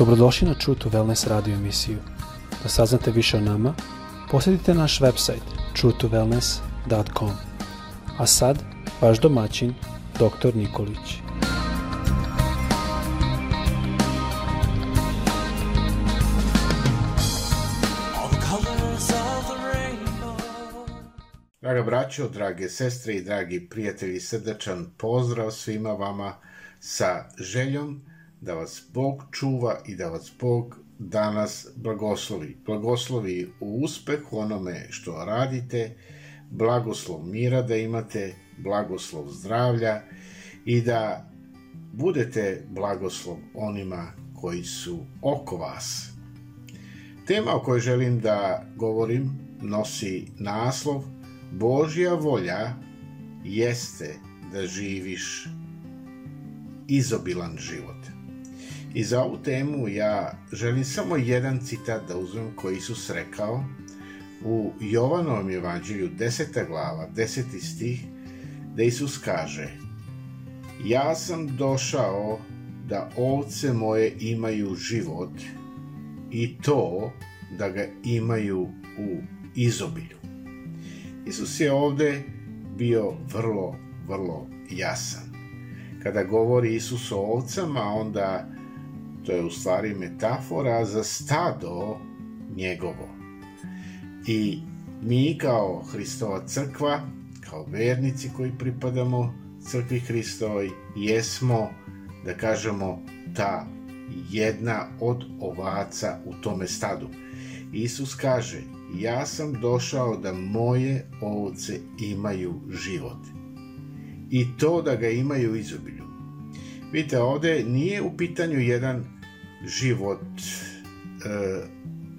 Dobrodošli na True to Wellness radio emisiju. Da saznate više o nama, posjetite naš website truetowellness.com. A sad, vaš domaćin, dr. Nikolić. Draga braćo, drage sestre i dragi prijatelji, srdačan pozdrav svima vama sa željom da vas Bog čuva i da vas Bog danas blagoslovi. Blagoslovi u uspehu onome što radite, blagoslov mira da imate, blagoslov zdravlja i da budete blagoslov onima koji su oko vas. Tema o kojoj želim da govorim nosi naslov Božja volja jeste da živiš izobilan život. I za ovu temu ja želim samo jedan citat da uzmem koji Isus rekao u Jovanovom evanđelju 10. glava 10. stih da Isus kaže Ja sam došao da ovce moje imaju život i to da ga imaju u izobilju. Isus je ovde bio vrlo, vrlo jasan. Kada govori Isus o ovcama, onda što je u stvari metafora za stado njegovo. I mi kao Hristova crkva, kao vernici koji pripadamo crkvi Hristovoj, jesmo, da kažemo, ta jedna od ovaca u tome stadu. Isus kaže, ja sam došao da moje ovce imaju život. I to da ga imaju izobilju. Vidite, ovde nije u pitanju jedan život e,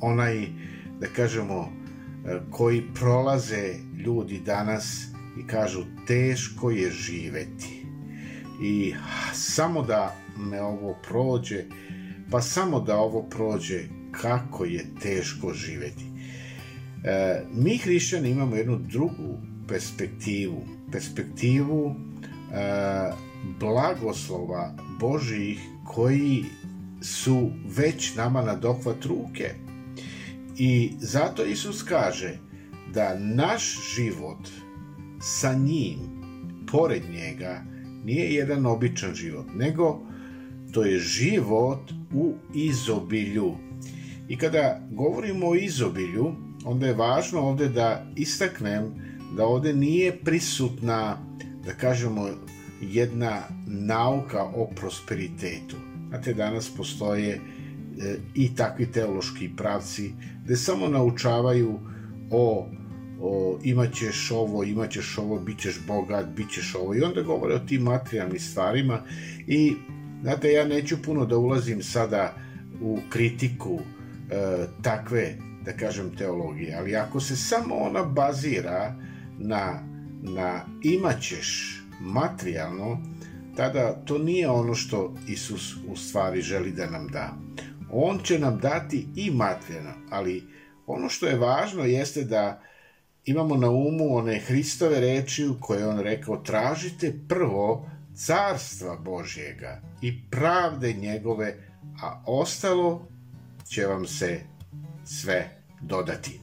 onaj da kažemo e, koji prolaze ljudi danas i kažu teško je živeti i samo da me ovo prođe pa samo da ovo prođe kako je teško živeti e, mi hrišćani imamo jednu drugu perspektivu perspektivu e, blagoslova Božijih koji su već nama na dohvat ruke. I zato Isus kaže da naš život sa njim, pored njega, nije jedan običan život, nego to je život u izobilju. I kada govorimo o izobilju, onda je važno ovde da istaknem da ovde nije prisutna, da kažemo, jedna nauka o prosperitetu Znate, danas postoje e, i takvi teološki pravci gde samo naučavaju o, o imaćeš ovo, imaćeš ovo, bićeš bogat, bićeš ovo i onda govore o tim materijalnim stvarima i znate ja neću puno da ulazim sada u kritiku e, takve da kažem teologije, ali ako se samo ona bazira na, na imaćeš materijalno, tada to nije ono što Isus u stvari želi da nam da. On će nam dati i materijalno, ali ono što je važno jeste da imamo na umu one Hristove reči u koje on rekao tražite prvo carstva Božjega i pravde njegove, a ostalo će vam se sve dodati.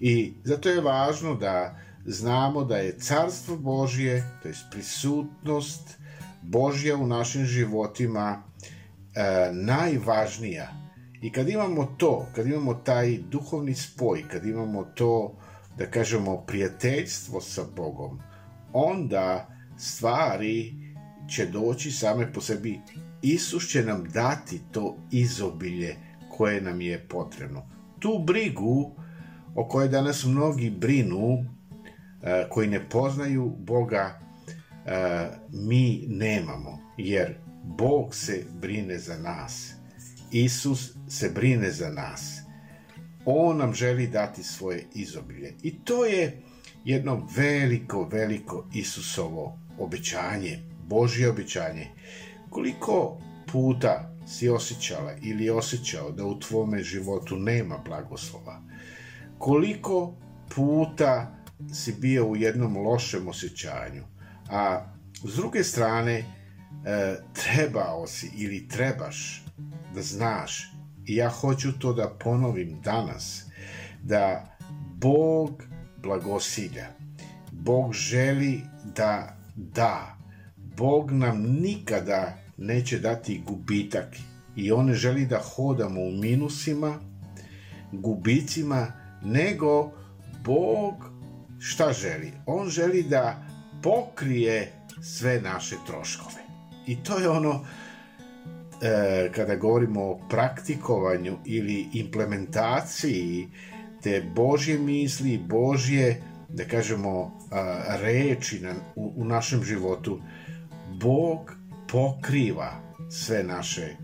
I zato je važno da znamo da je carstvo Božje, to je prisutnost Božja u našim životima e, najvažnija. I kad imamo to, kad imamo taj duhovni spoj, kad imamo to, da kažemo, prijateljstvo sa Bogom, onda stvari će doći same po sebi. Isus će nam dati to izobilje koje nam je potrebno. Tu brigu o kojoj danas mnogi brinu, e, koji ne poznaju Boga, mi nemamo, jer Bog se brine za nas. Isus se brine za nas. On nam želi dati svoje izobilje. I to je jedno veliko, veliko Isusovo obećanje, Božje obećanje. Koliko puta si osjećala ili osjećao da u tvome životu nema blagoslova? Koliko puta si bio u jednom lošem osjećanju? a s druge strane e, trebao si ili trebaš da znaš i ja hoću to da ponovim danas da Bog blagosilja Bog želi da da Bog nam nikada neće dati gubitak i on želi da hodamo u minusima gubicima nego Bog šta želi on želi da pokrije sve naše troškove. I to je ono e, kada govorimo o praktikovanju ili implementaciji te Božje misli, Božje, da kažemo, a, reči na, u, u našem životu, Bog pokriva sve naše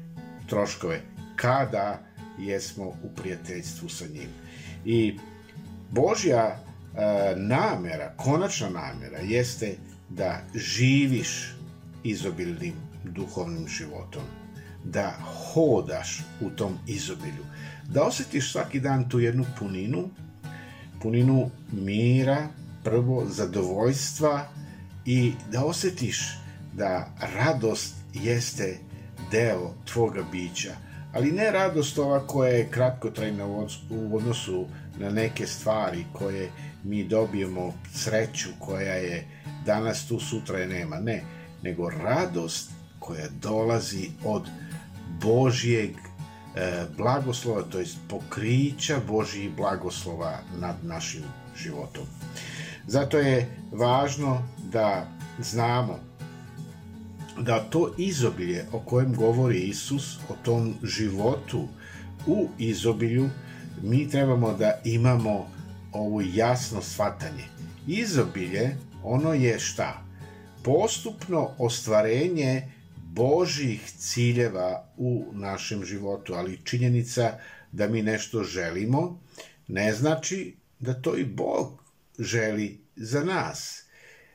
troškove kada jesmo u prijateljstvu sa njim. I Božja E, namera, konačna namera jeste da živiš izobilnim duhovnim životom, da hodaš u tom izobilju, da osjetiš svaki dan tu jednu puninu, puninu mira, prvo zadovoljstva i da osjetiš da radost jeste deo tvoga bića, ali ne radost ova koja je kratkotrajna u odnosu na neke stvari koje mi dobijemo sreću koja je danas tu, sutra je nema. Ne, nego radost koja dolazi od Božjeg e, blagoslova, to jest pokrića Božjih blagoslova nad našim životom. Zato je važno da znamo da to izobilje o kojem govori Isus, o tom životu u izobilju, mi trebamo da imamo ovo jasno shvatanje. Izobilje, ono je šta? Postupno ostvarenje Božih ciljeva u našem životu, ali činjenica da mi nešto želimo ne znači da to i Bog želi za nas.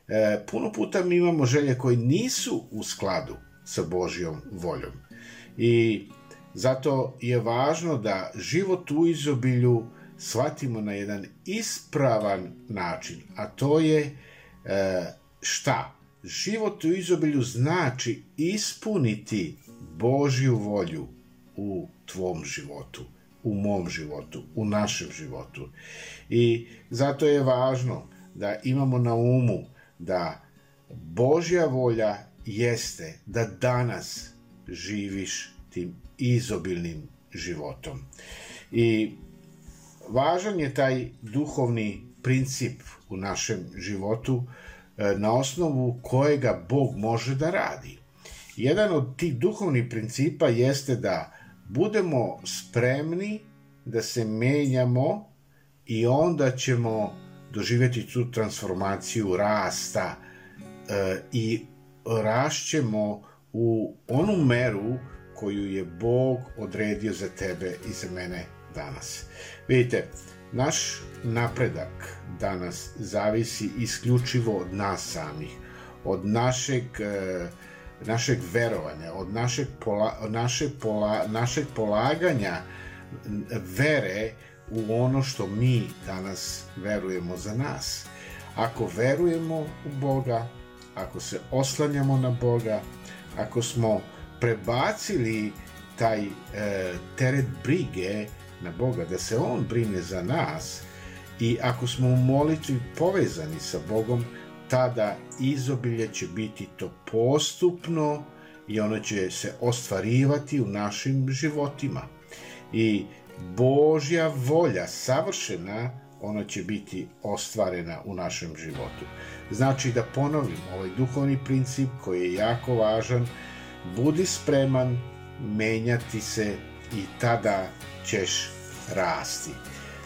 E, puno puta mi imamo želje koje nisu u skladu sa Božjom voljom. I Zato je važno da život u izobilju shvatimo na jedan ispravan način, a to je e, šta? Život u izobilju znači ispuniti Božju volju u tvom životu, u mom životu, u našem životu. I zato je važno da imamo na umu da Božja volja jeste da danas živiš tim izobilnim životom. I važan je taj duhovni princip u našem životu e, na osnovu kojega Bog može da radi. Jedan od tih duhovnih principa jeste da budemo spremni da se menjamo i onda ćemo doživjeti tu transformaciju rasta e, i rašćemo u onu meru koju je Bog odredio za tebe i za mene danas. Vidite, naš napredak danas zavisi isključivo od nas samih, od našeg e, našeg verovanja, od našeg pola, naše pola, našeg polaganja vere u ono što mi danas verujemo za nas. Ako verujemo u Boga, ako se oslanjamo na Boga, ako smo uh, prebacili taj e, teret brige na Boga, da se On brine za nas i ako smo u molitvi povezani sa Bogom, tada izobilje će biti to postupno i ono će se ostvarivati u našim životima. I Božja volja savršena, ona će biti ostvarena u našem životu. Znači da ponovim ovaj duhovni princip koji je jako važan, Budi spreman menjati se i tada ćeš rasti.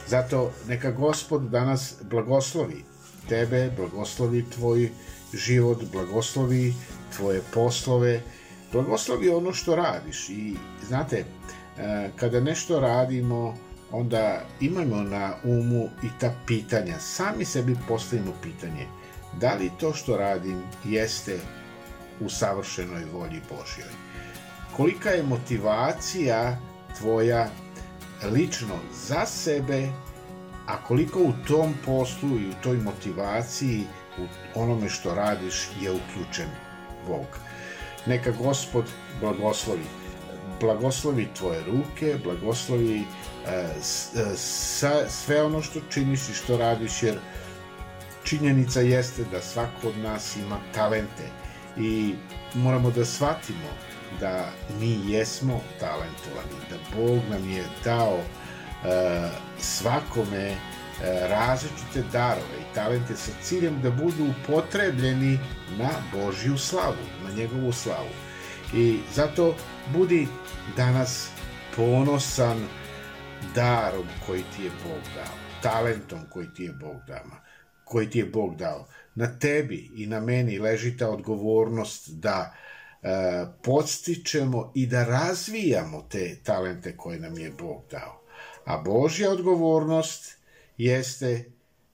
Zato neka gospod danas blagoslovi tebe, blagoslovi tvoj život, blagoslovi tvoje poslove, blagoslovi ono što radiš. I znate, e, kada nešto radimo, onda imamo na umu i ta pitanja. Sami sebi postavimo pitanje, da li to što radim jeste u savršenoj volji Božjoj. Kolika je motivacija tvoja lično za sebe, a koliko u tom poslu i u toj motivaciji, u onome što radiš, je uključen Bog. Neka gospod blagoslovi blagoslovi tvoje ruke, blagoslovi e, s, e, sve ono što činiš i što radiš, jer činjenica jeste da svako od nas ima talente i moramo da shvatimo da mi jesmo talentovani, da Bog nam je dao e, svakome e, različite darove i talente sa ciljem da budu upotrebljeni na Božju slavu, na njegovu slavu. I zato budi danas ponosan darom koji ti je Bog dao, talentom koji ti je Bog dao, koji ti je Bog dao na tebi i na meni leži ta odgovornost da e, podstičemo i da razvijamo te talente koje nam je Bog dao. A Božja odgovornost jeste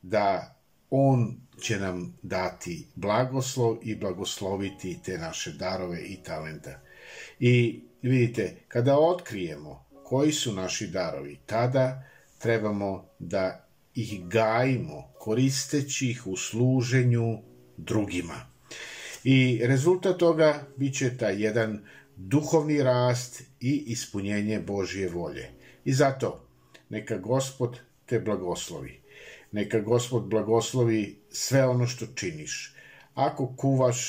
da On će nam dati blagoslov i blagosloviti te naše darove i talenta. I vidite, kada otkrijemo koji su naši darovi, tada trebamo da ih gajimo koristeći ih u služenju drugima. I rezultat toga bit će taj jedan duhovni rast i ispunjenje Božje volje. I zato neka Gospod te blagoslovi. Neka Gospod blagoslovi sve ono što činiš. Ako kuvaš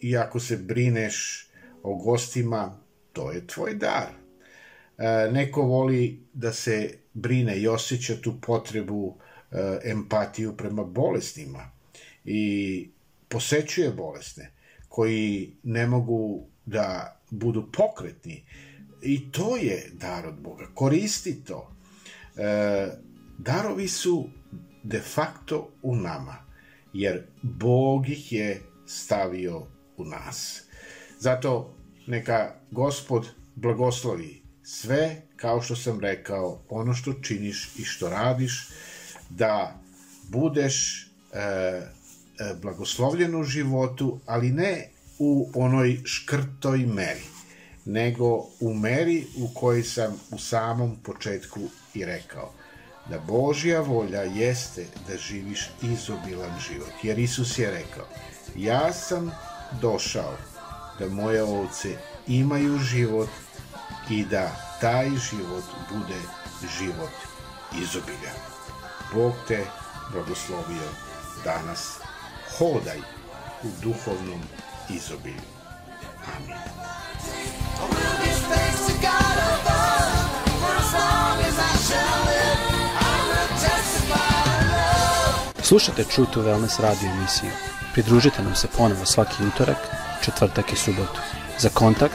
i ako se brineš o gostima, to je tvoj dar. E, neko voli da se brine i osjeća tu potrebu e, empatiju prema bolesnima i posećuje bolesne koji ne mogu da budu pokretni i to je dar od Boga koristi to e, darovi su de facto u nama jer Bog ih je stavio u nas zato neka gospod blagoslovi sve kao što sam rekao, ono što činiš i što radiš, da budeš e, e, blagoslovljen u životu, ali ne u onoj škrtoj meri, nego u meri u kojoj sam u samom početku i rekao da Božja volja jeste da živiš izobilan život. Jer Isus je rekao, ja sam došao da moje ovce imaju život i da taj život bude život izobilja. Bog te blagoslovio danas. Hodaj u duhovnom izobilju. Amin. Slušajte True to Wellness radio emisiju. Pridružite nam se ponovo svaki utorak, četvrtak i subotu. Za kontakt